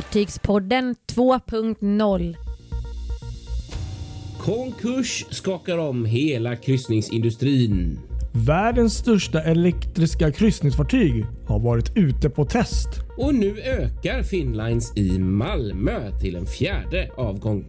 Fartygspodden 2.0 Konkurs skakar om hela kryssningsindustrin. Världens största elektriska kryssningsfartyg har varit ute på test. Och nu ökar Finnlines i Malmö till en fjärde avgång.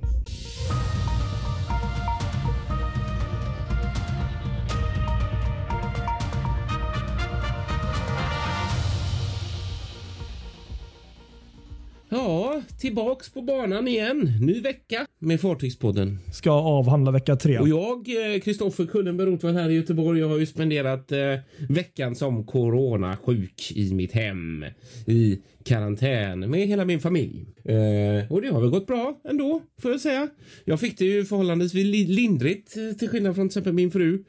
Ja, tillbaks på banan igen. Ny vecka med Fartygspodden. Ska avhandla vecka tre. Och jag, Kristoffer Kullenberg Rothwall här i Göteborg, jag har ju spenderat eh, veckan som coronasjuk i mitt hem i karantän med hela min familj. Eh, och det har väl gått bra ändå, får jag säga. Jag fick det ju förhållandevis lindrigt eh, till skillnad från till exempel min fru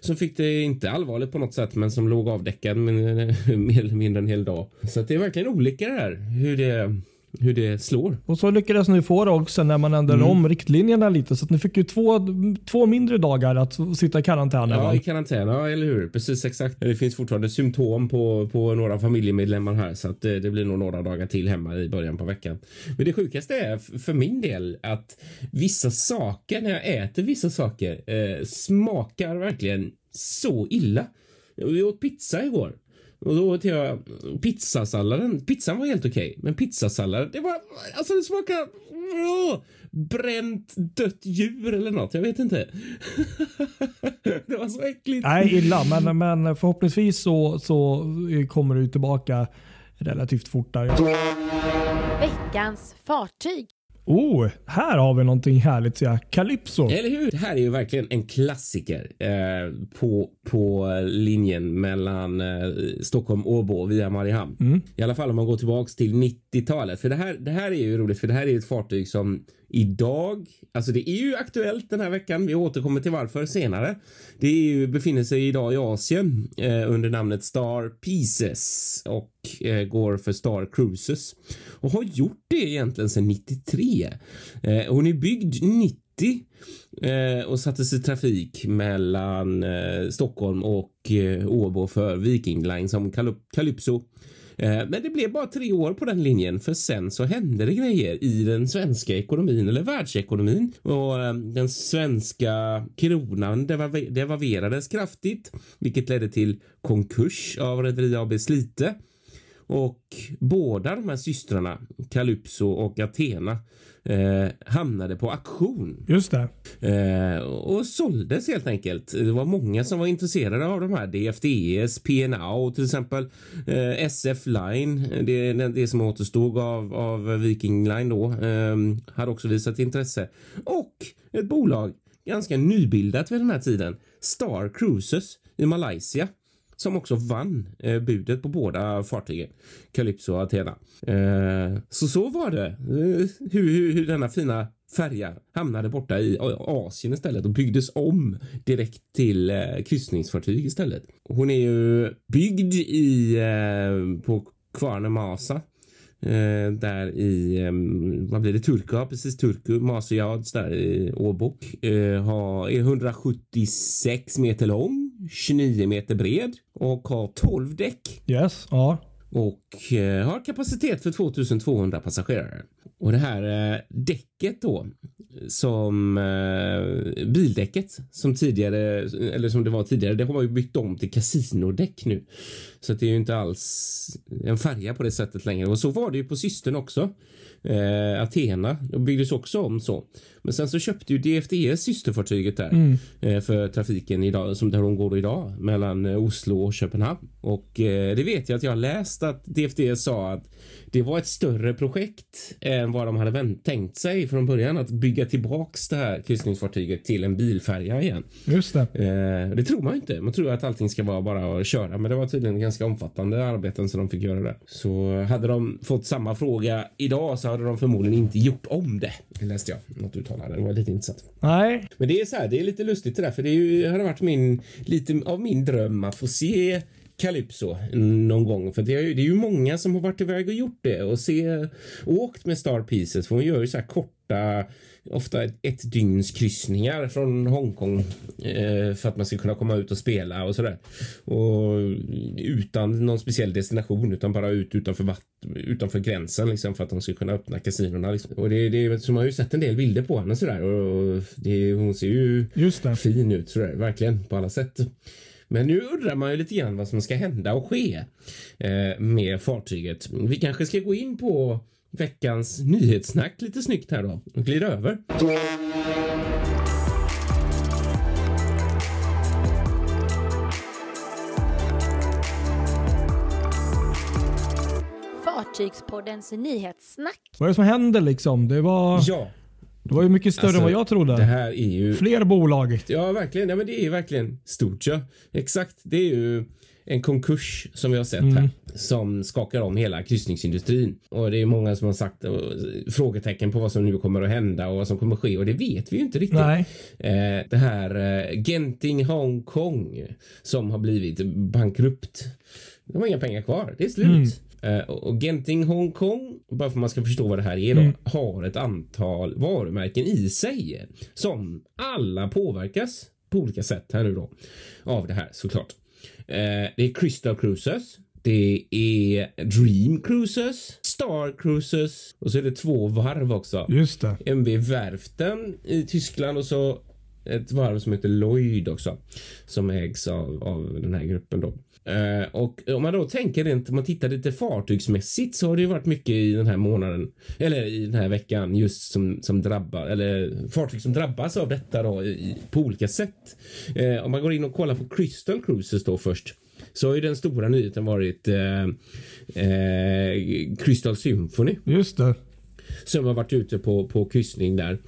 som fick det inte allvarligt på något sätt, men som låg avdäckad men, mer eller mindre en hel dag. Så det är verkligen olika det här hur det hur det slår. Och så lyckades ni få det också när man ändrade mm. om riktlinjerna lite. Så att ni fick ju två, två mindre dagar att sitta i karantän. Ja, i karantän. Ja, eller hur? Precis exakt. Det finns fortfarande symptom på, på några familjemedlemmar här så att det, det blir nog några dagar till hemma i början på veckan. Men det sjukaste är för min del att vissa saker när jag äter vissa saker eh, smakar verkligen så illa. Vi åt pizza igår och då åt jag pizzasalladen. Pizzan var helt okej, okay, men pizzasalladen, det var alltså det smakar åh, bränt dött djur eller något. Jag vet inte. det var så äckligt. Nej, illa, men, men förhoppningsvis så, så kommer du tillbaka relativt fort där. Veckans fartyg. Oh, här har vi någonting härligt ja. Calypso. Eller hur? Det här är ju verkligen en klassiker eh, på, på linjen mellan eh, Stockholm och Åbo via Mariehamn. Mm. I alla fall om man går tillbaks till 90-talet. För det här, det här är ju roligt för det här är ett fartyg som idag, alltså det är ju aktuellt den här veckan. Vi återkommer till varför senare. Det är ju, befinner sig idag i Asien eh, under namnet Star Pieces och eh, går för Star Cruises och har gjort det egentligen sedan 93. Eh, hon är byggd 90 eh, och sattes i trafik mellan eh, Stockholm och eh, Åbo för Viking Line som Calypso Eh, men det blev bara tre år på den linjen för sen så hände det grejer i den svenska ekonomin eller världsekonomin. Och eh, den svenska kronan devalverades kraftigt, vilket ledde till konkurs av Rederi AB Slite och båda de här systrarna, Calypso och Athena, eh, hamnade på auktion. Just det. Eh, och såldes helt enkelt. Det var många som var intresserade av de här. DFDS, PNO till exempel, eh, SF Line, det, det som återstod av, av Viking Line då, eh, hade också visat intresse. Och ett bolag ganska nybildat vid den här tiden, Star Cruises i Malaysia som också vann eh, budet på båda fartygen, Calypso och Athena. Eh, så så var det, eh, hur, hur, hur denna fina färja hamnade borta i Asien istället och byggdes om direkt till eh, kryssningsfartyg istället. Hon är ju byggd i, eh, på Kvarne Masa Eh, där i, eh, vad blir det, Turku, precis Turku, Masiads där i Åbo. Eh, har, är 176 meter lång, 29 meter bred och har 12 däck. Yes, ja. Och eh, har kapacitet för 2200 passagerare. Och det här eh, däcket då som eh, bildäcket som tidigare eller som det var tidigare. Det har man ju bytt om till kasinodäck nu, så det är ju inte alls en färja på det sättet längre. Och så var det ju på systern också. Eh, Athena och byggdes också om så. Men sen så köpte ju DFDS systerfartyget där mm. eh, för trafiken idag som där de går idag mellan eh, Oslo och Köpenhamn. Och eh, det vet jag att jag har läst att DFDS sa att det var ett större projekt än vad de hade tänkt sig från början att bygga tillbaks det här kryssningsfartyget till en bilfärja igen. Just det. Eh, det tror man inte. Man tror att allting ska vara bara att köra, men det var tydligen ganska omfattande arbeten som de fick göra där. Så hade de fått samma fråga idag så hade de förmodligen inte gjort om det. Det läste jag något uttalande. Det var lite intressant. Nej. Men det är så här, det är lite lustigt det där, för det är ju, hade varit min, lite av min dröm att få se Calypso någon gång. För det är, ju, det är ju många som har varit iväg och gjort det och se, och åkt med Star Pieces. För hon gör ju så här korta, ofta ett, ett dygns kryssningar från Hongkong eh, för att man ska kunna komma ut och spela och sådär. Och utan någon speciell destination utan bara ut utanför, vatten, utanför gränsen liksom för att de ska kunna öppna kasinorna. Liksom. Och det, det, så man har ju sett en del bilder på henne sådär och det, hon ser ju fin ut sådär, verkligen på alla sätt. Men nu undrar man ju lite grann vad som ska hända och ske eh, med fartyget. Vi kanske ska gå in på veckans nyhetssnack lite snyggt här då och glida över. Fartygspoddens nyhetssnack. Vad är det som händer liksom? Det var... Ja, det var ju mycket större alltså, än vad jag trodde. Det här är ju... Fler bolag. Ja, verkligen. Ja, men det är verkligen stort. Ja. Exakt. Det är ju en konkurs som vi har sett mm. här som skakar om hela kryssningsindustrin. Och det är många som har sagt uh, frågetecken på vad som nu kommer att hända och vad som kommer att ske och det vet vi ju inte riktigt. Nej. Eh, det här eh, Genting Hong Kong som har blivit bankrupt. De har inga pengar kvar. Det är slut. Mm. Uh, och Genting Hong Kong, bara för att man ska förstå vad det här är då, mm. har ett antal varumärken i sig som alla påverkas på olika sätt här nu då av det här såklart. Uh, det är Crystal Cruises. Det är Dream Cruises, Star Cruises och så är det två varv också. Just det. MV Werften i Tyskland och så ett varv som heter Lloyd också som ägs av, av den här gruppen då. Uh, och om man då tänker rent, om man tittar lite fartygsmässigt så har det ju varit mycket i den här månaden eller i den här veckan just som, som drabbar eller fartyg som drabbas av detta då i, på olika sätt. Uh, om man går in och kollar på Crystal Cruises då först så har ju den stora nyheten varit uh, Crystal Symphony. Just det. Som har varit ute på, på kryssning där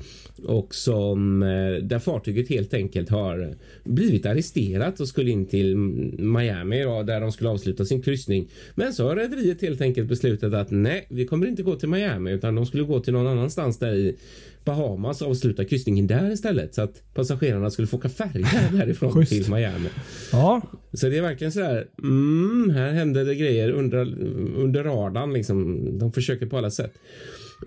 och som eh, där fartyget helt enkelt har blivit arresterat och skulle in till Miami då, där de skulle avsluta sin kryssning. Men så har rederiet helt enkelt beslutat att nej, vi kommer inte gå till Miami utan de skulle gå till någon annanstans där i Bahamas och avsluta kryssningen där istället så att passagerarna skulle få åka färja därifrån till Miami. Ja. Så det är verkligen så här. Mm, här händer det grejer under, under radarn liksom. De försöker på alla sätt.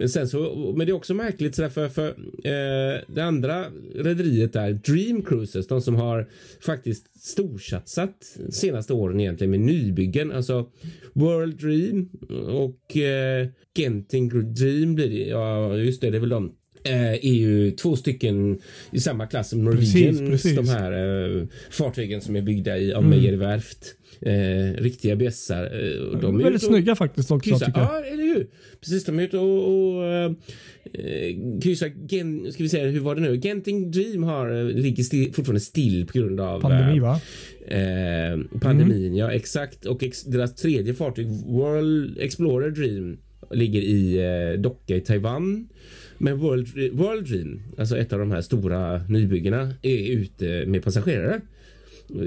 Sen så, men det är också märkligt så för, för eh, det andra rederiet där, Dream Cruises, de som har faktiskt storsatsat senaste åren egentligen med nybyggen, alltså World Dream och eh, Genting Dream blir det, ja just det, det är väl de är ju två stycken i samma klass som Norwegians, precis, precis. de här eh, fartygen som är byggda i, av mm. Meijerwerft. Eh, riktiga bjässar. Eh, de är Väldigt snygga faktiskt också. Kryssar, ja, eller hur? Precis, de är ute och, och eh, kryssar. Gen, ska vi säga, hur var det nu? Genting Dream har, eh, ligger still, fortfarande still på grund av Pandemi, va? Eh, pandemin, mm. ja exakt. Och ex, deras tredje fartyg, World Explorer Dream, ligger i eh, docka i Taiwan. Men World, World Dream, alltså ett av de här stora nybyggena, är ute med passagerare.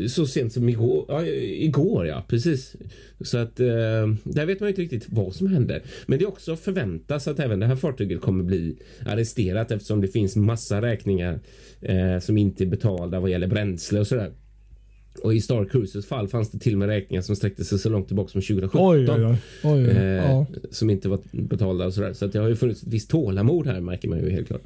Så sent som igår. Ja, igår ja, precis. Så att eh, där vet man inte riktigt vad som händer. Men det är också förväntas att även det här fartyget kommer bli arresterat eftersom det finns massa räkningar eh, som inte är betalda vad gäller bränsle och sådär. Och i Star Cruises fall fanns det till och med räkningar som sträckte sig så långt tillbaka som 2017. Oj, oj, oj. Eh, ja. Som inte var betalda och sådär. Så att det har ju funnits ett visst tålamod här märker man ju helt klart.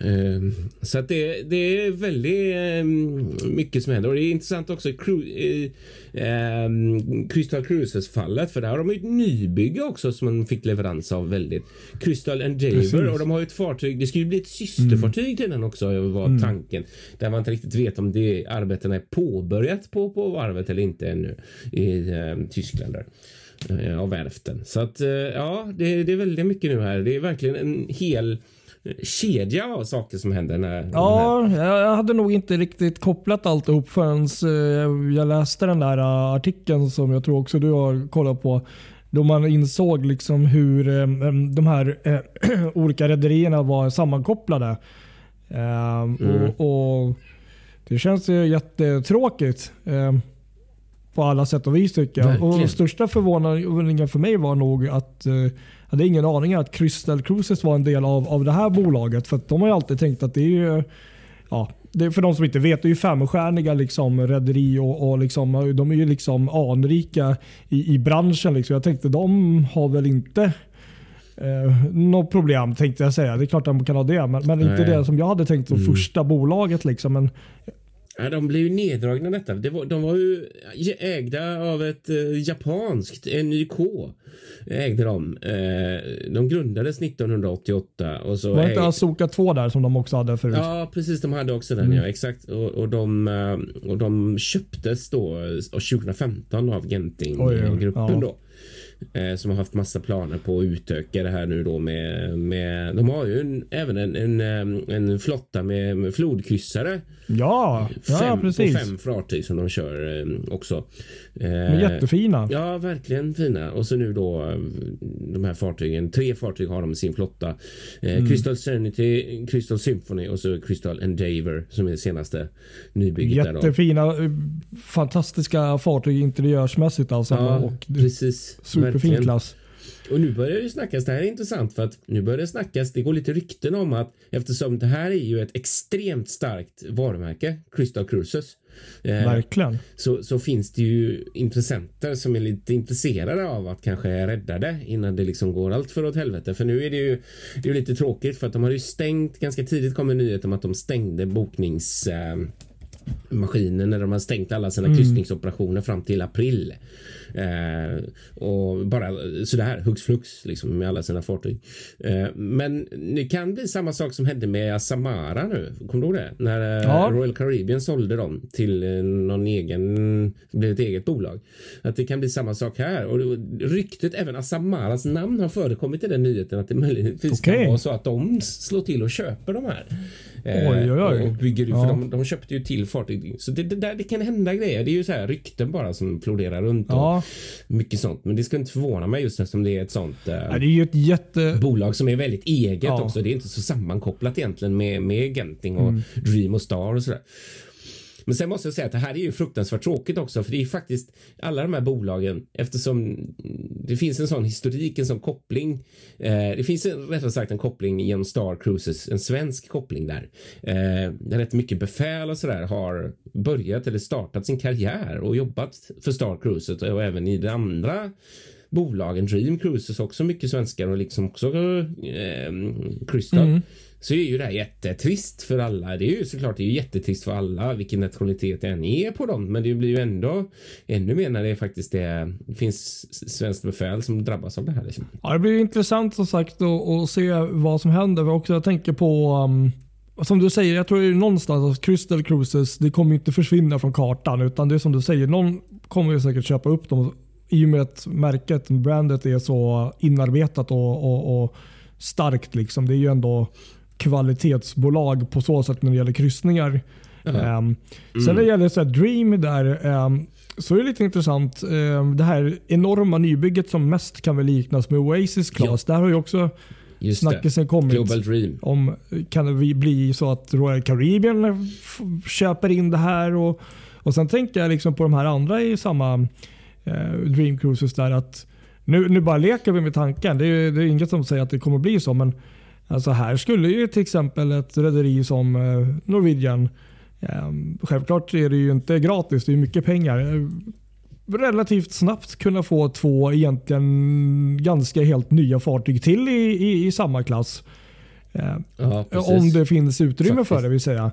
Ehm, så att det, det är väldigt ehm, mycket som händer och det är intressant också i um, Crystal Cruises fallet för där har de ju ett nybygge också som man fick leverans av väldigt. Crystal Endeavour och de har ju ett fartyg. Det ska ju bli ett systerfartyg mm. till den också var mm. tanken. Där man inte riktigt vet om det arbetena är påbörjat på, på varvet eller inte ännu i um, Tyskland där uh, av värften. Så att uh, ja, det, det är väldigt mycket nu här. Det är verkligen en hel kedja av saker som händer. När, ja, jag hade nog inte riktigt kopplat alltihop förrän eh, jag läste den där eh, artikeln som jag tror också du har kollat på. Då man insåg liksom hur eh, de här olika rederierna var sammankopplade. Mm. Och, och, Det känns jättetråkigt på alla sätt och vis tycker jag. Och största förvåningen för mig var nog att hade ingen aning att Crystal Cruises var en del av, av det här bolaget. För de har ju alltid tänkt att det är ja, det för de som inte vet, det är ju femstjärniga liksom, rederi och, och liksom, de är ju liksom anrika i, i branschen. Liksom. Jag tänkte de har väl inte eh, något problem tänkte jag säga. Det är klart de kan ha det, men, men inte det som jag hade tänkt som Mm. första bolaget. Liksom. Men, Ja, de blev ju neddragna detta. Det var, de var ju ägda av ett eh, japanskt, NYK ägde de. Eh, de grundades 1988 och så var det inte Asoka 2 där som de också hade förut? Ja, precis. De hade också den, ja. Exakt. Och, och, de, eh, och de köptes då eh, 2015 av Oj, oj, Genting-gruppen ja. då. Eh, som har haft massa planer på att utöka det här nu då med... med de har ju en, även en, en, eh, en flotta med, med flodkryssare. Ja, ja fem, precis. Och fem fartyg som de kör eh, också. Eh, jättefina. Ja, verkligen fina. Och så nu då eh, de här fartygen. Tre fartyg har de i sin flotta. Eh, Mm. Crystal Serenity, Crystal Symphony och så Crystal Endeavour som är det senaste nybygget. Jättefina, fantastiska fartyg interiörsmässigt alltså. Ja, och precis. superfin Verkligen. klass. Och nu börjar det snackas, det här är intressant för att nu börjar det snackas, det går lite rykten om att eftersom det här är ju ett extremt starkt varumärke, Crystal Cruises. Eh, Verkligen. så, så finns det ju intressenter som är lite intresserade av att kanske rädda det innan det liksom går allt för åt helvete. För nu är det ju, det är lite tråkigt för att de har ju stängt ganska tidigt kom en nyhet om att de stängde boknings eh, maskinen när de har stängt alla sina kryssningsoperationer fram till april. Eh, och bara sådär hux flux liksom med alla sina fartyg. Eh, men det kan bli samma sak som hände med Samara nu. Kommer du ihåg det? När eh, Ja. Royal Caribbean sålde dem till eh, någon egen, blev ett eget bolag. Att det kan bli samma sak här. Och ryktet, även Asamaras namn har förekommit i den nyheten att det möjligtvis Okej. kan vara så att de slår till och köper de här. Eh, Oj, oj, oj. Och bygger Ja. för de, de köpte ju till fartyg. Så det, det, där, det kan hända grejer. Det är ju så här rykten bara som florerar runt. och Ja, Mycket sånt. Men det ska inte förvåna mig just eftersom det är ett sånt eh, Ja, det är ju ett jätte... bolag som är väldigt eget Ja. också. Det är inte så sammankopplat egentligen med, med Genting och Mm. Dream och Star och sådär. Men sen måste jag säga att det här är ju fruktansvärt tråkigt också för det är faktiskt alla de här bolagen eftersom det finns en sån historik, en sån koppling. Eh, det finns en, rättare sagt en koppling genom Star Cruises, en svensk koppling där. Eh, där rätt mycket befäl och sådär har börjat eller startat sin karriär och jobbat för Star Cruises och även i de andra bolagen, Dream Cruises också mycket svenskar och liksom också eh, Crystal. Mm. Så är ju det här jättetrist för alla. Det är ju såklart det är ju jättetrist för alla vilken nationalitet det än är på dem. Men det blir ju ändå ännu mer när det faktiskt är, det finns svenskt befäl som drabbas av det här. Liksom. Ja, det blir intressant som sagt att, se vad som händer. Och också jag tänker på um, som du säger, jag tror det är någonstans att Crystal Cruises det kommer inte försvinna från kartan. Utan det är som du säger, någon kommer ju säkert köpa upp dem i och med att märket, brandet är så inarbetat och, och, och starkt. Liksom. Det är ju ändå kvalitetsbolag på så sätt när det gäller kryssningar. Ehm, Sen när det gäller så Dream där ehm, så är det lite intressant. ehm, det här enorma nybygget som mest kan väl liknas med Oasis Class. Där har ju också Just snackisen det. kommit. Global Dream. Om kan det bli- så att Royal Caribbean köper in det här? Och, och Sen tänker jag liksom på de här andra i samma eh, Dream Cruises där att nu, nu bara leker vi med tanken. Det är, det är inget som säger att det kommer bli så. Men alltså här skulle ju till exempel ett rederi som eh, Norwegian eh, Självklart är det ju inte gratis. Det är mycket pengar. eh, Relativt snabbt kunna få två egentligen ganska helt nya fartyg till i, i, i samma klass. Eh, Ja, om det finns utrymme Faktiskt. för det vill säga.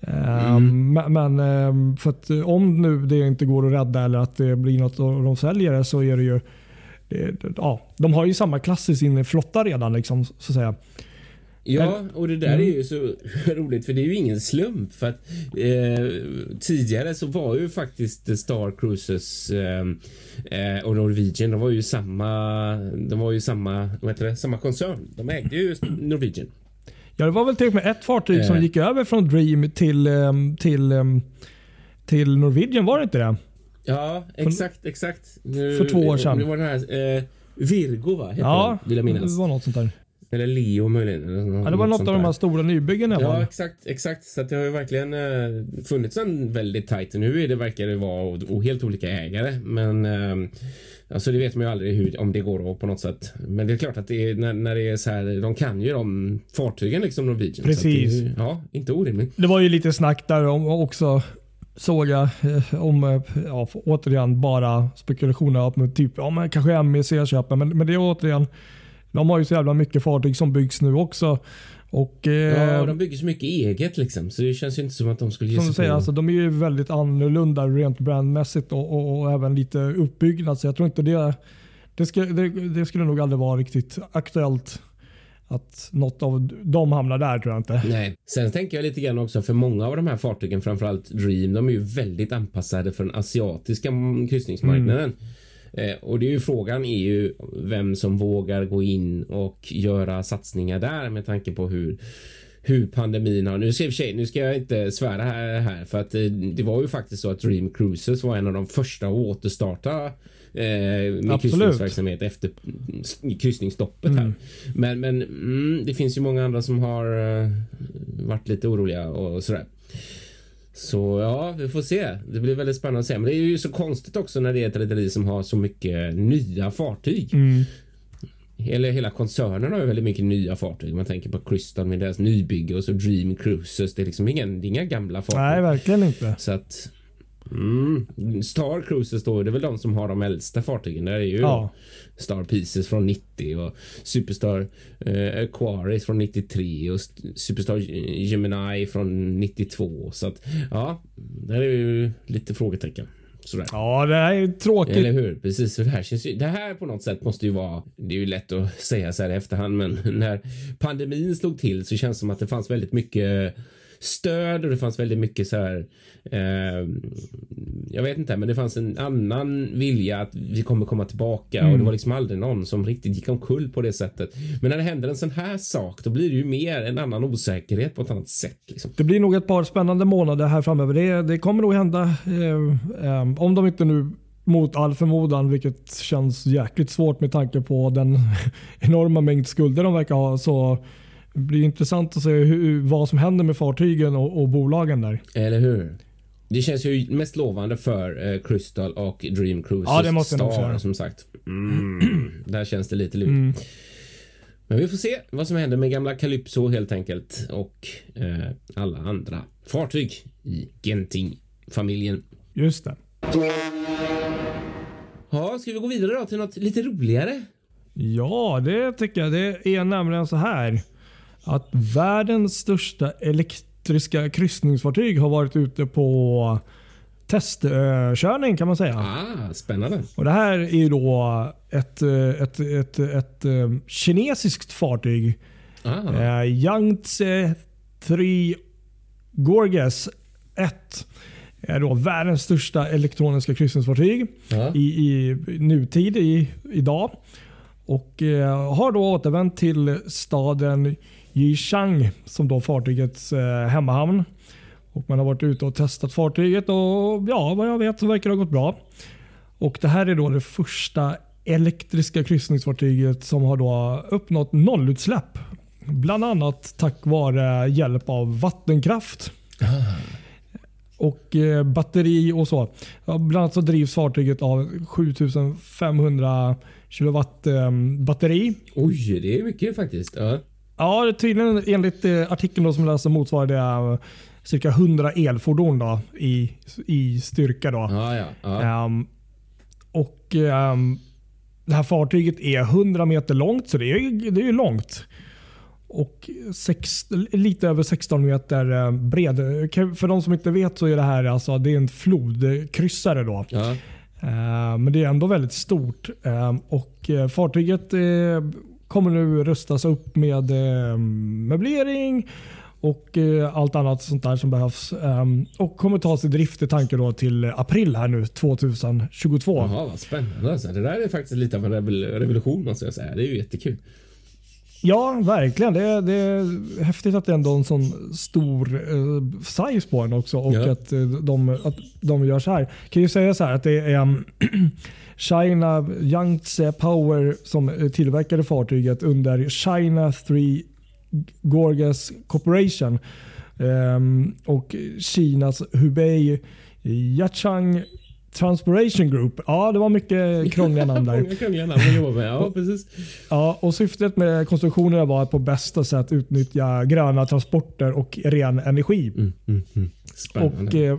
Eh, Mm. Men, men eh, för att om nu det inte går att rädda eller att det blir något och de säljer det så är det ju det, ja, de har ju samma klass i sin flotta redan. Liksom, så att säga. Ja, och det där Mm. är ju så roligt för det är ju ingen slump för att eh, tidigare så var ju faktiskt Star Cruises eh, eh, och Norwegian, de var ju samma, de var ju samma, vad heter det, samma koncern. De ägde ju Norwegian. Ja, det var väl till och med ett fartyg som Eh. gick över från Dream till, eh, till, till Norwegian. Var det inte det? Ja, exakt, exakt. Nu, För två år sedan. Det var den här Virgo va? Heter Ja, den, vill jag det minnas. var något sånt där. Eller Leo möjligen. Eller ja, det var något av de här stora nybyggena. Ja, exakt, exakt. Så det har ju verkligen eh, funnits en väldigt tajt. Nu är det, verkar det vara och, och helt olika ägare. Men eh, alltså det vet man ju aldrig hur, om det går att på något sätt. Men det är klart att det är, när, när det är så här. De kan ju de fartygen liksom Norwegian. Precis. Är, ja, inte orimligt. Det var ju lite snack där om också såg jag eh, om, eh, ja, återigen bara spekulationer om typ, ja, men kanske MEC köper. Men, men det är återigen, de har ju så jävla mycket fartyg som byggs nu också. Och, eh, ja, de bygger så mycket eget liksom. Så det känns ju inte som att de skulle ge som sig säger, på... alltså, De är ju väldigt annorlunda rent brandmässigt och, och, och även lite uppbyggnad. Så jag tror inte det, det, skulle, det, det skulle nog aldrig vara riktigt aktuellt att något av dem hamnar där tror jag inte. Nej. Sen tänker jag lite grann också för många av de här fartygen, framförallt Dream, de är ju väldigt anpassade för den asiatiska kryssningsmarknaden. Mm. Eh, och det är ju frågan är ju vem som vågar gå in och göra satsningar där med tanke på hur hur pandemin har... Nu ska, sig, nu ska jag inte svära här, här för att det, det, var ju faktiskt så att Dream Cruises var en av de första att återstarta eh, med kryssningsverksamhet efter kryssningsstoppet mm. här. Men, men mm, det finns ju många andra som har eh, varit lite oroliga och sådär. Så ja, vi får se. Det blir väldigt spännande att se. Men det är ju så konstigt också när det är ett rederi som har så mycket nya fartyg. Mm. Eller hela koncernen har ju väldigt mycket nya fartyg. Man tänker på Crystal med deras nybygge och så Dream Cruises. Det är liksom ingen, det är inga gamla fartyg. Nej, verkligen inte. Så att Mm. Star Cruises då, det är väl de som har de äldsta fartygen. Det är ju ja. Star Pieces från 90 och Superstar eh, Aquaris från 93 och Superstar Gemini från 92. Så att ja, där är ju lite frågetecken. Sådär. Ja, det här är tråkigt. Eller hur? Precis. Det, här känns ju, det här på något sätt måste ju vara... Det är ju lätt att säga så här i efterhand, men när pandemin slog till så känns det som att det fanns väldigt mycket stöd och det fanns väldigt mycket så här. Eh, jag vet inte, men det fanns en annan vilja att vi kommer komma tillbaka mm. och det mm. var liksom aldrig någon som riktigt gick omkull på det sättet. Men när det händer en sån här sak, då blir det ju mer en annan osäkerhet på ett annat sätt. Liksom. Det blir nog ett par spännande månader här framöver. Det, det kommer nog hända eh, eh, om de inte nu mot all förmodan, vilket känns jäkligt svårt med tanke på den enorma mängd skulder de verkar ha. Så det blir intressant att se hur, vad som händer med fartygen och, och bolagen där. Eller hur? Det känns ju mest lovande för eh, Crystal och Dream Cruises ja, det måste Star säga. som sagt. Mm, där känns det lite lurt. Mm. Men vi får se vad som händer med gamla Calypso helt enkelt och eh, alla andra fartyg i Genting-familjen. Just det. Ja, ska vi gå vidare då till något lite roligare? Ja, det tycker jag. Det är nämligen så här att världens största elektriska kryssningsfartyg har varit ute på testkörning kan man säga. Ah, spännande. Och Det här är ju då ett, ett, ett, ett, ett kinesiskt fartyg. Ah. Eh, Yangtze 3 Gorges 1 är då världens största elektroniska kryssningsfartyg ah. i, i nutid, i, idag. Och eh, har då återvänt till staden Yishang som då fartygets eh, hemmahamn. Och man har varit ute och testat fartyget och ja, vad jag vet så verkar det ha gått bra. Och Det här är då det första elektriska kryssningsfartyget som har då uppnått nollutsläpp. Bland annat tack vare hjälp av vattenkraft. Och eh, batteri och så. Bland annat så drivs fartyget av 7500 kilowatt eh, batteri. Oj, det är mycket faktiskt. Ja. Ja, tydligen enligt eh, artikeln då som jag läste motsvarar det uh, cirka 100 elfordon då, i, i styrka. Då. Ja, ja, ja. Um, och um, Det här fartyget är 100 meter långt, så det är, det är långt. Och sex, lite över 16 meter uh, bred. För de som inte vet så är det här alltså, det är en flodkryssare. Då. Ja. Uh, men det är ändå väldigt stort. Uh, och Fartyget kommer nu rustas upp med eh, möblering och eh, allt annat sånt där som behövs. Um, och kommer tas i drift i tanke då till april här nu 2022. Jaha, vad spännande. Alltså, det där är faktiskt lite av en revolution måste jag säga. Det är ju jättekul. Ja, verkligen. Det är, det är häftigt att det är ändå en sån stor eh, size på den också och Ja. att, eh, de, att de gör så här. kan ju säga så här att det är um, China Yangtze Power som tillverkade fartyget under China 3 Gorgas Corporation ehm, och Kinas Hubei Yachang Transpiration Group. Ja, det var mycket krångliga namn där. Många krångliga namn att jobba med. Ja, precis. Ja, och syftet med konstruktionerna var att på bästa sätt utnyttja gröna transporter och ren energi. Mm, mm, mm. Och eh,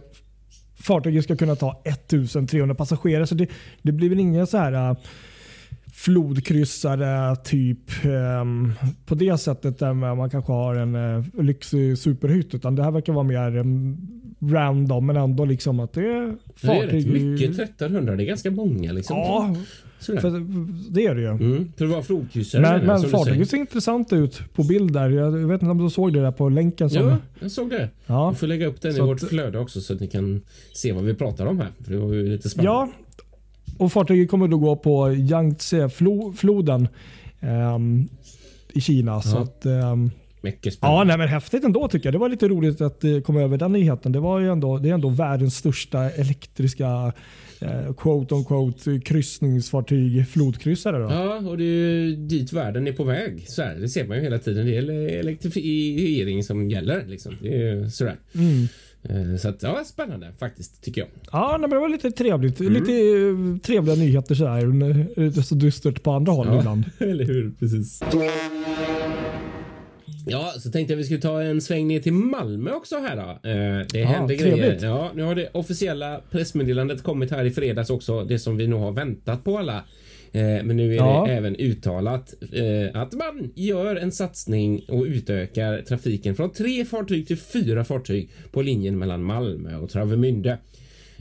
Fartyget ska kunna ta 1300 passagerare. Så det, det blir väl inga så här eh, flodkryssare typ ehm, på det sättet där man kanske har en eh, lyxig superhytt. Utan det här verkar vara mer um, random men ändå liksom att det är det är rätt fartyg. mycket 1300. Det är ganska många liksom. Ja, Sådär. för det är det ju. Mm. För det var flodkryssare Men, men fartyget ser intressant ut på bild där. Jag vet inte om du såg det där på länken. Som, Ja, jag såg det. Ja. Vi får lägga upp den i Så vårt att- flöde också så att ni kan se vad vi pratar om här. För det var ju lite spännande. Ja, och fartyget kommer då gå på Yangtze-floden ehm, i Kina. Så Ja. att, ehm, Mycket spännande. ja, nej, men häftigt ändå tycker jag. Det var lite roligt att eh, komma över den nyheten. Det, var ju ändå, det är ändå världens största elektriska quote on quote kryssningsfartyg, flodkryssare. Då. Ja, och det är ju dit världen är på väg. Så här, det ser man ju hela tiden. Det är elektrifiering som gäller. Liksom. Det är sådär. Mm. Eh, Så att, ja, spännande faktiskt, tycker jag. Ja, nej, men det var lite trevligt. Mm. Lite eh, trevliga nyheter sådär. Är så dystert på andra håll Ja, ibland. eller hur? Precis. Ja, så tänkte jag vi skulle ta en sväng ner till Malmö också här då. Eh, det Ja, händer grejer. trevligt. Ja, nu har det officiella pressmeddelandet kommit här i fredags också. Det som vi nog har väntat på alla. Eh, men nu är Ja. det även uttalat eh, att man gör en satsning och utökar trafiken från tre fartyg till fyra fartyg på linjen mellan Malmö och Travemünde.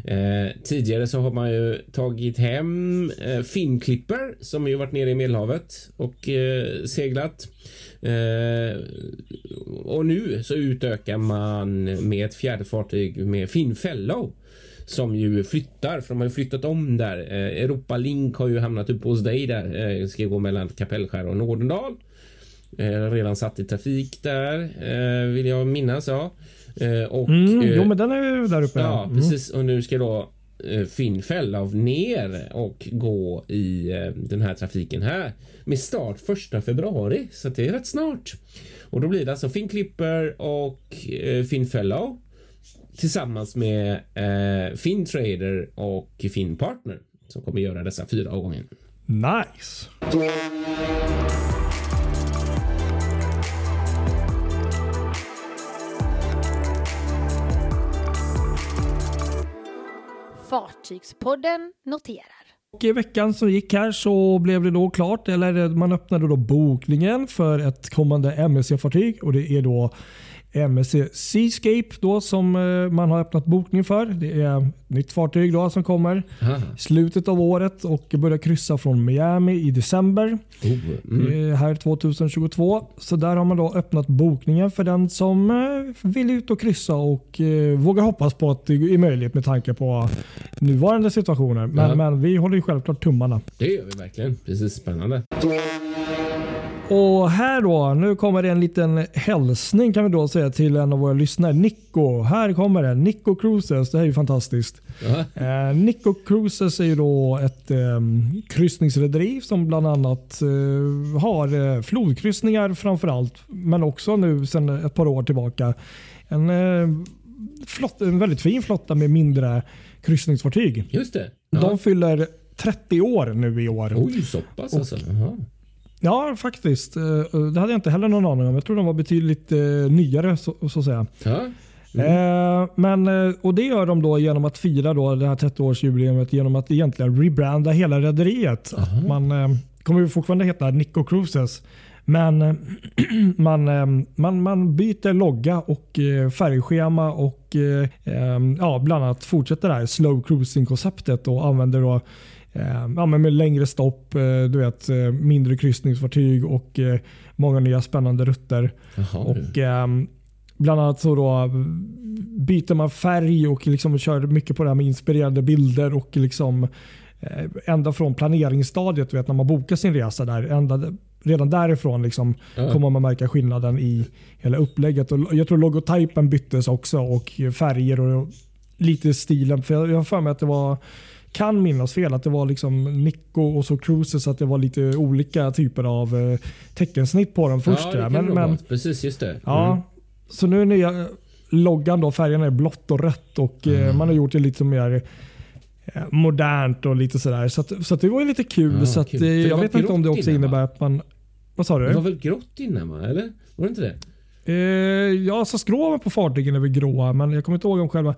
Eh, tidigare så har man ju tagit hem eh, Finnklipper som ju varit nere i Medelhavet och eh, seglat. Eh, och nu så utökar man med ett fjärde fartyg med Finn Fellow som ju flyttar, för de har ju flyttat om där. Eh, Europa Link har ju hamnat uppe hos dig där. Eh, ska gå mellan Kapellskär och Nordendal. Eh, redan satt i trafik där, eh, vill jag minnas. Ja. Eh, och, Mm, eh, jo, men den är ju där uppe. Ja, Mm. precis. Och nu ska då eh, Finn Fellow ner och gå i eh, den här trafiken här med start första februari. Så det är rätt snart. Och då blir det alltså Finn Clipper och eh, Finn Fellow tillsammans med eh, Finn Trader och Finn Partner som kommer göra dessa fyra avgångar. Nice. Fartygspodden noterar. Och I veckan som gick här så blev det då klart, eller man öppnade då bokningen för ett kommande MSC-fartyg och det är då MSC Seascape då som eh, man har öppnat bokning för. Det är ett nytt fartyg då som kommer Aha. i slutet av året och börjar kryssa från Miami i december Oh, mm. här 2022. Så där har man då öppnat bokningen för den som eh, vill ut och kryssa och eh, vågar hoppas på att det är möjligt med tanke på nuvarande situationer. Men, men vi håller ju självklart tummarna. Det gör vi verkligen. Precis spännande. Och här då, nu kommer det en liten hälsning kan vi då säga till en av våra lyssnare. Nico, här kommer det. Nico Cruises, det här är ju fantastiskt. Ja. Eh, Nico Cruises är ju då ett eh, kryssningsrederi som bland annat eh, har eh, flodkryssningar framför allt. Men också nu sedan ett par år tillbaka en, eh, flott, en väldigt fin flotta med mindre kryssningsfartyg. Just det. Ja. De fyller 30 år nu i år. Oj, så pass alltså. Jaha. Ja, faktiskt. Eh, Det hade jag inte heller någon aning om. Jag tror de var betydligt eh, nyare så, så att säga. Ja. Eh, men, och Det gör de då genom att fira då det här 30-årsjubileet genom att egentligen rebranda hela rederiet. Man kommer ju fortfarande heta Nico Cruises. Men man, man, man byter logga och färgschema och ja, bland annat fortsätter det här slow cruising-konceptet och använder då ja, men med längre stopp, eh, du vet, eh, mindre kryssningsfartyg och eh, många nya spännande rutter. Jaha, Och ehm, Bland annat så då byter man färg och liksom kör mycket på det här med inspirerande bilder och liksom eh, ända från planeringsstadiet, vet, när man bokar sin resa där, ända redan därifrån liksom Ja. kommer man märka skillnaden i hela upplägget. Och jag tror logotypen byttes också och färger och lite stilen. För jag jag har för mig att det var kan minnas fel att det var liksom Nico och så Cruises att det var lite olika typer av eh, teckensnitt på dem först. ja, det kan men, men. Precis, just det. Ja, Mm. så nu är nya loggan då, färgerna är blått och rött och eh, Mm. man har gjort det lite mer eh, modernt och lite sådär. Så, att, så att det var ju lite kul. Ja, så att, kul. det jag vet inte om det också innebär va? att man... Vad sa Det du? var väl grått innan va? Eller? Var det inte det? Eh, ja, så skroven på fartygen är väl gråa, men jag kommer inte ihåg om själva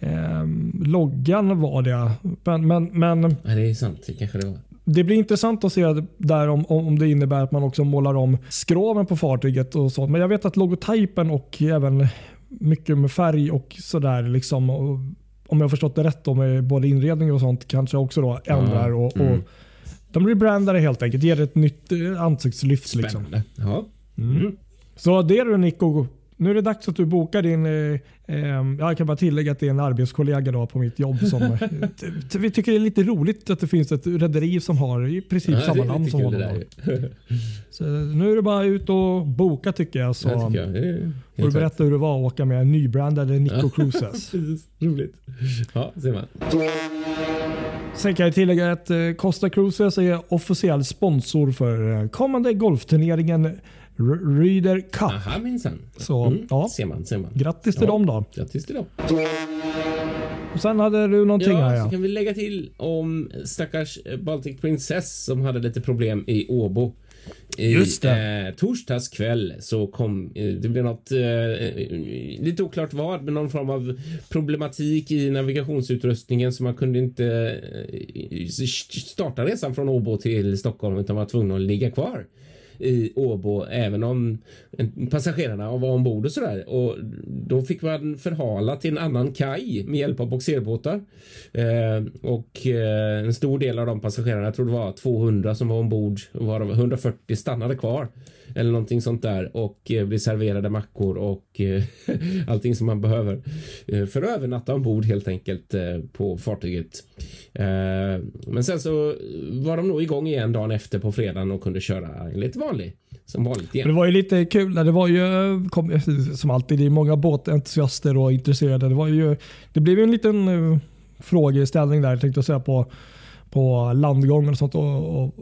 eh, loggan var det. Men, men, men Nej, det är sant. Det kanske det var. det blir intressant att se där om, om det innebär att man också målar om skroven på fartyget och sånt. Men jag vet att logotypen och även mycket med färg och sådär. Liksom, och, om jag har förstått det rätt då, med både inredning och sånt kanske också då ändrar. Och, och mm. De rebrandar det helt enkelt. Ger det ett nytt eh, ansiktslyft. Liksom. Spännande. Ja. Mm. Så det är du Nico. Nu är det dags att du bokar din... Eh, eh, jag kan bara tillägga att det är en arbetskollega då på mitt jobb. Som, eh, vi tycker det är lite roligt att det finns ett rederi som har i princip Ja, samma namn som honom. Så nu är det bara ut och boka tycker jag. Så Det tycker jag. Det får du rätt. berätta hur det var att åka med nybrandade Nico Cruises. Precis. Roligt. Ja, ser man. Sen kan jag tillägga att eh, Costa Cruises är officiell sponsor för eh, kommande golfturneringen Ryder Cup. Aha, minsann. Så, Mm. ja. Ser man, ser man. Grattis till Ja. dem då. Grattis till dem. Och sen hade du någonting här Ja, ja. så kan vi lägga till om stackars Baltic Princess som hade lite problem i Åbo. I Just det. Eh, torsdags kväll så kom eh, det blev något eh, lite oklart vad, men någon form av problematik i navigationsutrustningen så man kunde inte eh, starta resan från Åbo till Stockholm utan var tvungen att ligga kvar i Åbo även om passagerarna var ombord och sådär. Och då fick man förhala till en annan kaj med hjälp av boxerbåtar. Eh, och eh, en stor del av de passagerarna, jag tror det var 200 som var ombord, varav 140 stannade kvar. Eller någonting sånt där och eh, serverade mackor och eh, allting som man behöver eh, för att övernatta ombord helt enkelt eh, på fartyget. Eh, men sen så eh, var de nog igång igen dagen efter på fredagen och kunde köra lite vanlig som vanligt Det var ju lite kul. när Det var ju kom, som alltid, det är många båtentusiaster och intresserade. Det, var ju, det blev ju en liten uh, frågeställning där tänkte jag säga på, på landgången och sånt. Och, och,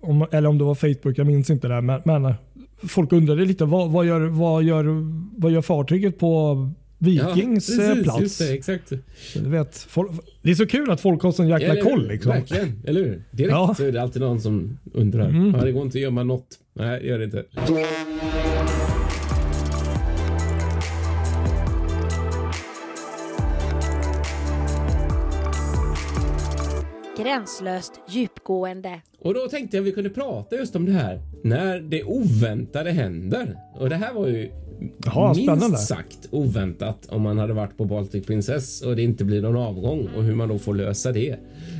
om, eller om det var Facebook, jag minns inte det. Men, men folk undrade lite vad, vad, gör, vad, gör, vad gör fartyget på Vikings Ja, eh, precis, plats? Just det, exakt. Du vet, folk, det är så kul att folk har sån jäkla hur? koll. Liksom. Verkligen, eller hur? Direkt Ja. så är det alltid någon som undrar. Mm. Ja, det går inte att gömma något. Nej, det gör det inte. Gränslöst djupgående. Och då tänkte jag vi kunde prata just om det här när det oväntade händer. Och det här var ju Jaha, minst spännande. sagt oväntat om man hade varit på Baltic Princess och det inte blir någon avgång och hur man då får lösa det.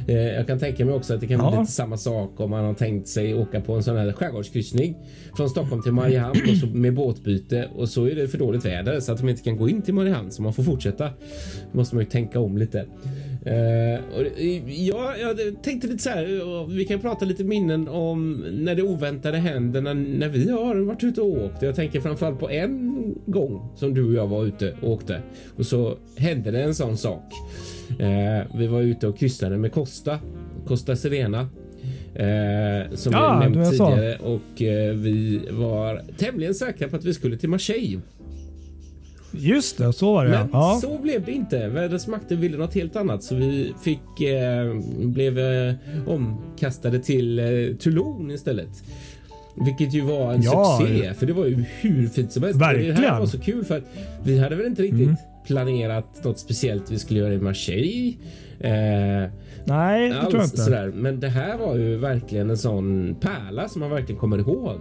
Eh, jag kan tänka mig också att det kan bli Ja. lite samma sak om man har tänkt sig åka på en sån här skärgårdskryssning från Stockholm till Mariehamn och så med båtbyte och så är det för dåligt väder så att de inte kan gå in till Mariehamn så man får fortsätta. Då måste man ju tänka om lite. Eh, ja, jag tänkte lite så här, vi kan prata lite minnen om när det oväntade händer när, när vi har varit ute och åkt. Jag tänker framförallt på en gång som du och jag var ute och åkte och så hände det en sån sak. Eh, vi var ute och kryssade med Costa, Costa Serena. Eh, som Ja, nämnt jag sa. tidigare och eh, vi var tämligen säkra på att vi skulle till Marseille. Just det, så var det. Men ja. så blev det inte. Vädrets makter ville något helt annat så vi fick eh, blev eh, omkastade till eh, Toulon istället. Vilket ju var en Ja. succé för det var ju hur fint som helst. Och Det här Verkligen. var så kul för att vi hade väl inte riktigt Mm. planerat något speciellt vi skulle göra i Marseille. Eh, Nej, det tror jag inte. sådär. Men det här var ju verkligen en sån pärla som man verkligen kommer ihåg.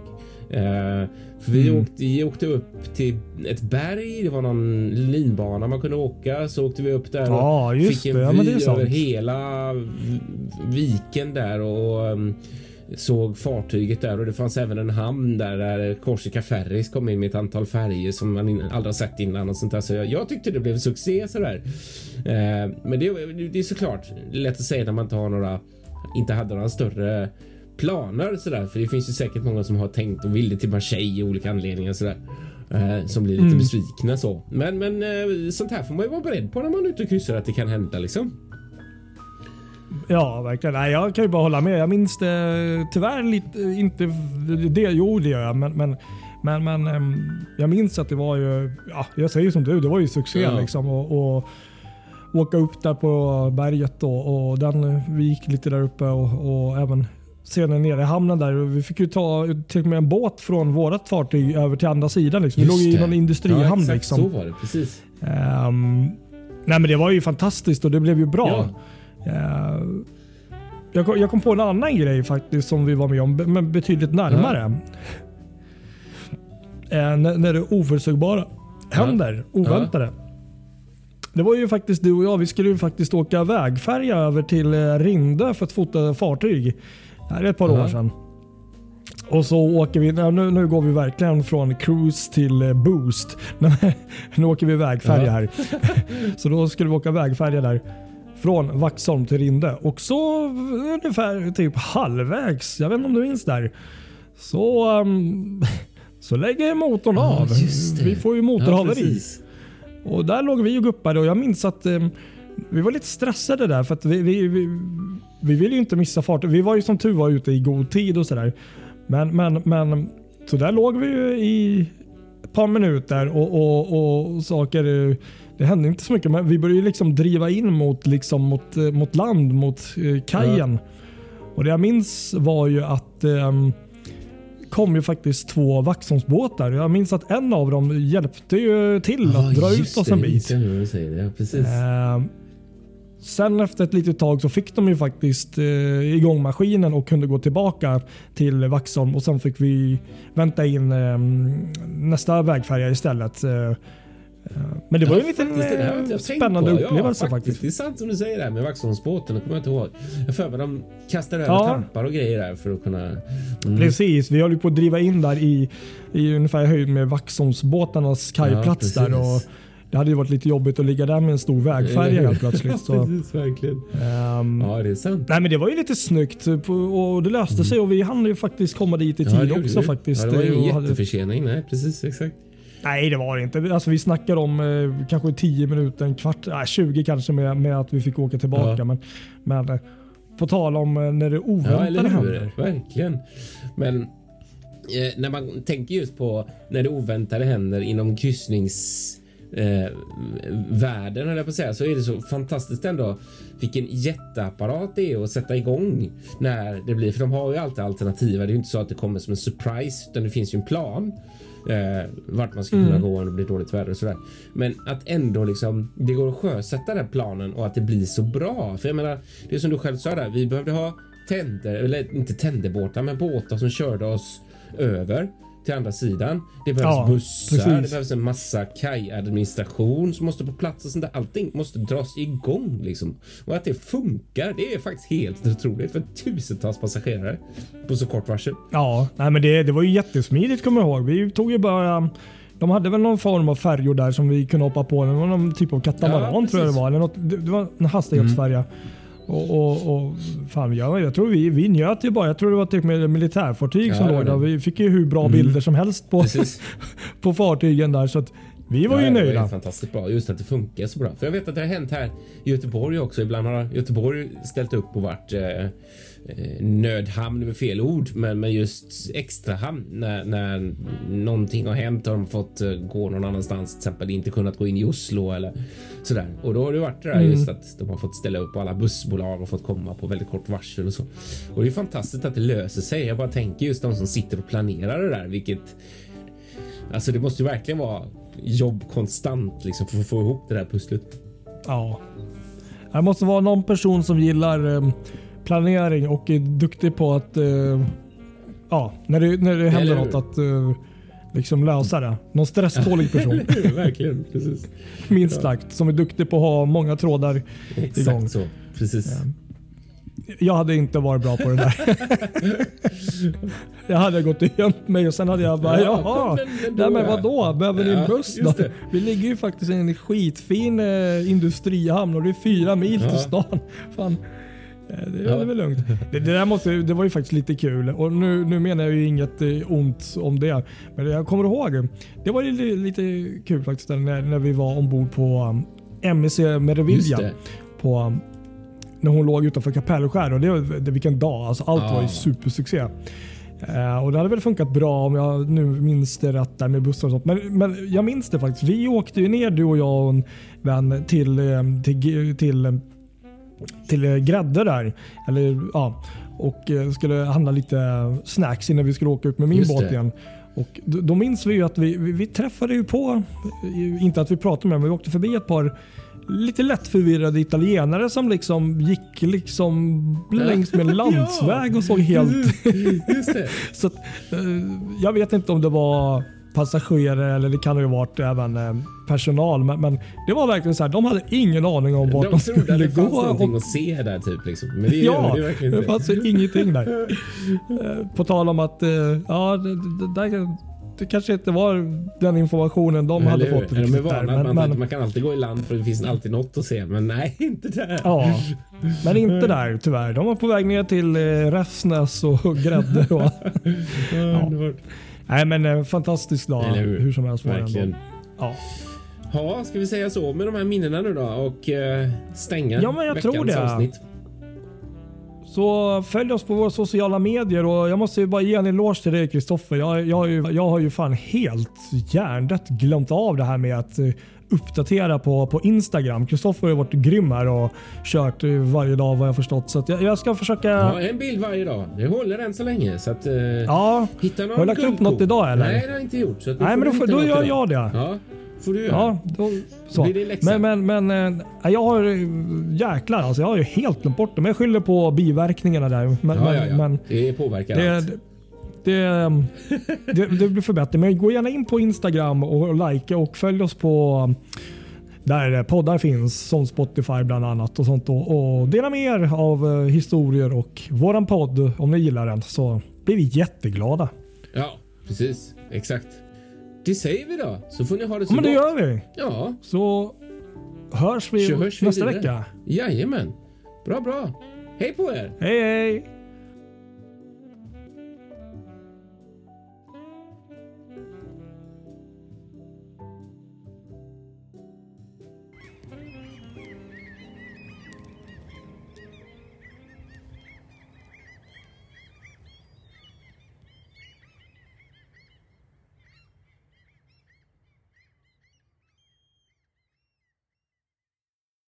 Eh, för vi, Mm. åkte, vi åkte upp till ett berg, det var någon linbana man kunde åka. Så åkte vi upp där Ja, och just fick en det. Ja, vy sant. över hela viken där och um, såg fartyget där och det fanns även en hamn där där Corsica Ferries kom in med ett antal färger som man in, aldrig har sett innan och sånt där. Så jag, jag tyckte det blev en succé sådär. Eh, men det, det är såklart lätt att säga när man inte har några, inte hade några större planer sådär. För det finns ju säkert många som har tänkt och vill det till Marseille i olika anledningar sådär. Eh, som blir lite Mm. besvikna så. Men, men eh, sånt här får man ju vara beredd på när man är ute och kryssar att det kan hända liksom. Ja, verkligen. Nej, jag kan ju bara hålla med. Jag minns det tyvärr lite, inte det. Jo, det gör jag. Men, men, men, men ehm, jag minns att det var ju, ja, jag säger som du, det var ju succé Ja. liksom. Och, och åka upp där på berget då, och den, vi gick lite där uppe och, och även senare nere i hamnen där. Vi fick ju ta till och med en båt från vårt fartyg över till andra sidan. Liksom. Vi låg i någon industrihamn. Ja, exakt liksom. så var det. Precis. Ehm, nej men det var ju fantastiskt och det blev ju bra. Ja. Eh, jag, kom, jag kom på en annan grej faktiskt som vi var med om, men betydligt närmare. Eh, när, när det oförutsägbara händer, oväntade. Det var ju faktiskt du och jag, vi skulle ju faktiskt åka vägfärja över till eh, Rinde för att fota fartyg. Det här är ett par Ja. år sedan. Och så åker vi, nu, nu går vi verkligen från cruise till eh, boost. nu åker vi vägfärja Ja. här. så då skulle vi åka vägfärja där. Från Vaxholm till Rinde. Och så ungefär typ halvvägs, jag vet inte om du minns där. Så, ehm, så lägger motorn Ja, av. Vi får ju Ja, motorhaveri. precis. Och där låg vi och guppade och jag minns att eh, vi var lite stressade där för att vi, vi, vi, vi ville ju inte missa farten. Vi var ju som tur var ute i god tid och sådär. Men, men, men så där låg vi ju i ett par minuter och, och, och saker. eh, Det hände inte så mycket men vi började liksom driva in mot, liksom, mot, eh, mot land, mot eh, kajen. Och det jag minns var ju att ehm, kom ju faktiskt två Vaxholmsbåtar. Jag minns att en av dem hjälpte ju till Ja, att dra ut oss det, en det bit. det. Ja, precis. Eh, sen efter ett litet tag så fick de ju faktiskt eh, igång maskinen och kunde gå tillbaka till Vaxholm och sen fick vi vänta in eh, nästa vägfärja istället. Eh, eh, men det var ju en liten Faktiskt, det eh, spännande på. upplevelse ja, faktiskt. Det är sant som du säger där med Vaxholmsbåten. Det kommer jag inte ihåg. Jag för mig de kastar över Ja. tampar och grejer där för att kunna... Mm. Precis, vi höll ju på att driva in där i, i ungefär höjd med Vaxholmsbåtarnas kajplats Ja, där. Och det hade ju varit lite jobbigt att ligga där med en stor vägfärja helt plötsligt. Så, precis, verkligen. ehm, Ja, det är sant. Nej men det var ju lite snyggt och det löste sig och vi hann ju faktiskt komma dit i Mm. Ja, tid det också faktiskt. Ja, det var Eh, ingen och hade- jätteförsening. Nej, precis. Exakt. Nej det var det inte. Alltså, vi snackar om eh, kanske 10 minuter, en kvart, nej, 20 kanske med, med att vi fick åka tillbaka. Ja. Men, men eh, på tal om eh, när det Ja, oväntade hur? händer. Verkligen. Men eh, när man tänker just på när det oväntade händer inom kryssnings eh, världen jag på säga så är det så fantastiskt ändå vilken jätteapparat det är att sätta igång när det blir för de har ju alltid alternativa. Det är ju inte så att det kommer som en surprise utan det finns ju en plan eh, vart man ska kunna gå om det blir dåligt väder och sådär. Men att ändå liksom det går att sjösätta den planen och att det blir så bra. För jag menar, det är som du själv sa där. Vi behövde ha tänder, eller inte tänderbåtar, men båtar som körde oss över till andra sidan. Det behövs Ja, bussar, precis. det behövs en massa kajadministration som måste på plats och sånt där. Allting måste dras igång liksom. Och att det funkar, det är faktiskt helt otroligt för tusentals passagerare på så kort varsel. Ja, nej, men det, det var ju jättesmidigt kommer jag ihåg. Vi tog ju bara de hade väl någon form av färjor där som vi kunde hoppa på. Någon typ av katamaran Ja, tror jag det var. Eller något, det, var en hastighetsfärja. Och, och, och, fan, jag, jag tror vi, vi njöt ju bara. Jag tror det var typ militärfartyg Ja, som låg där. Vi fick ju hur bra bilder som helst på, på fartygen där. Så att vi var ju Ja, Det nöjda. var fantastiskt bra. Just att det funkar så bra. För jag vet att det har hänt här i Göteborg också. Ibland har Göteborg ställt upp och varit eh, eh, nödhamn med fel ord, men, men just extra hamn när, när någonting har hänt och de fått eh, gå någon annanstans, till exempel inte kunnat gå in i Oslo eller sådär. Och då har det varit det där just att de har fått ställa upp och alla bussbolag har fått komma på väldigt kort varsel och så. Och det är fantastiskt att det löser sig. Jag bara tänker just de som sitter och planerar det där, vilket Alltså det måste ju verkligen vara jobb konstant liksom för att få ihop det där pusslet. Ja. Det måste vara någon person som gillar eh, planering och är duktig på att eh, ja, när det, när det händer något att eh, liksom lösa det. Någon stresstålig person. verkligen, precis. minst sagt. Som är duktig på att ha många trådar igång. Exakt så. Precis. Jag hade inte varit bra på det där. jag hade gått och gömt mig och sen hade jag bara Ja, jaha. men- då Nej men ja. vadå? Behöver ni en Ja, buss då? Vi ligger ju faktiskt i en skitfin eh, industrihamn och det är fyra mil Ja. till stan. Fan. Eh, Det, är väl lugnt. Det, det, där måste, det var ju faktiskt lite kul. Och nu, nu menar jag ju inget eh, ont om det. Men jag kommer ihåg, det var ju li- lite kul faktiskt när, när vi var ombord på um, MEC Just Meraviglia. det. På, um, när hon låg utanför Kapellskär. Och det, det, vilken dag. Alltså, allt var ju supersuccé. Eh, och Det hade väl funkat bra om jag nu minns det rätt där med bussar och sånt. Men, men jag minns det faktiskt. Vi åkte ju ner du och jag och en vän till, eh, till, till, eh, till eh, Grädde där. Eller, ja, och skulle handla lite snacks innan vi skulle åka ut med min Just båt det. igen. Och då, då minns vi ju att vi, vi, vi träffade ju på, inte att vi pratade med men vi åkte förbi ett par lite lätt förvirrade italienare som liksom gick liksom längs med en landsväg och såg helt... Det. Så att, eh, jag vet inte om det var passagerare eller det kan ha ju varit även eh, personal. Men, men det var verkligen så här, de hade ingen aning om vart de, De trodde att skulle det fanns gå. någonting Och, att se där typ. Liksom. Men det ja, det det inte. fanns ju ingenting där. Eh, På tal om att ja, det, det, där, det kanske inte var den informationen de hade hur? fått De är vana där. Men, man, men, man kan alltid gå i land för det finns alltid något att se. Men nej, inte där. ja, men inte där tyvärr. De var på väg ner till eh, Räfsnäs och Grädde. Och, Underbart. nej men eh, fantastisk dag Eller hur? hur som helst Verkligen. Ja. Ja, ska vi säga så med de här minnena nu då och eh, stänga Ja, men jag veckans tror det. avsnitt? Så följ oss på våra sociala medier och jag måste ju bara ge en eloge till dig Kristoffer. Jag, jag, har ju- jag har ju fan helt hjärndött glömt av det här med att eh, uppdatera på, på Instagram. Kristoffer har ju varit grym här och kört eh, varje dag vad jag förstått. Så jag, jag ska försöka... Ja, en bild varje dag. Det håller än så länge. Så att, eh, Ja, hitta någon Har du lagt upp något idag, eller? Nej, det har jag inte gjort. Så nej men då, får- då gör jag det. Ja, får du göra. Ja, då, så. blir din läxa. Men, men, men eh, jag har eh, jäklar alltså. Jag har ju helt glömt bort det. Men jag skyller på biverkningarna där. Men, Ja, men, ja, ja. men det påverkar Det, allt. det, det, det blir förbättring. Men gå gärna in på Instagram och likea och följ oss på där poddar finns som Spotify bland annat och sånt. Och, och dela med er av eh, historier och våran podd om ni gillar den så blir vi jätteglada. Ja, precis. Exakt. Det säger vi då. Så får ni ha det så Ja, men det gott. gör vi. Ja, Så hörs vi så hörs vi nästa vidare. vecka. Jajamän. Bra, bra. Hej på er! Hej hej!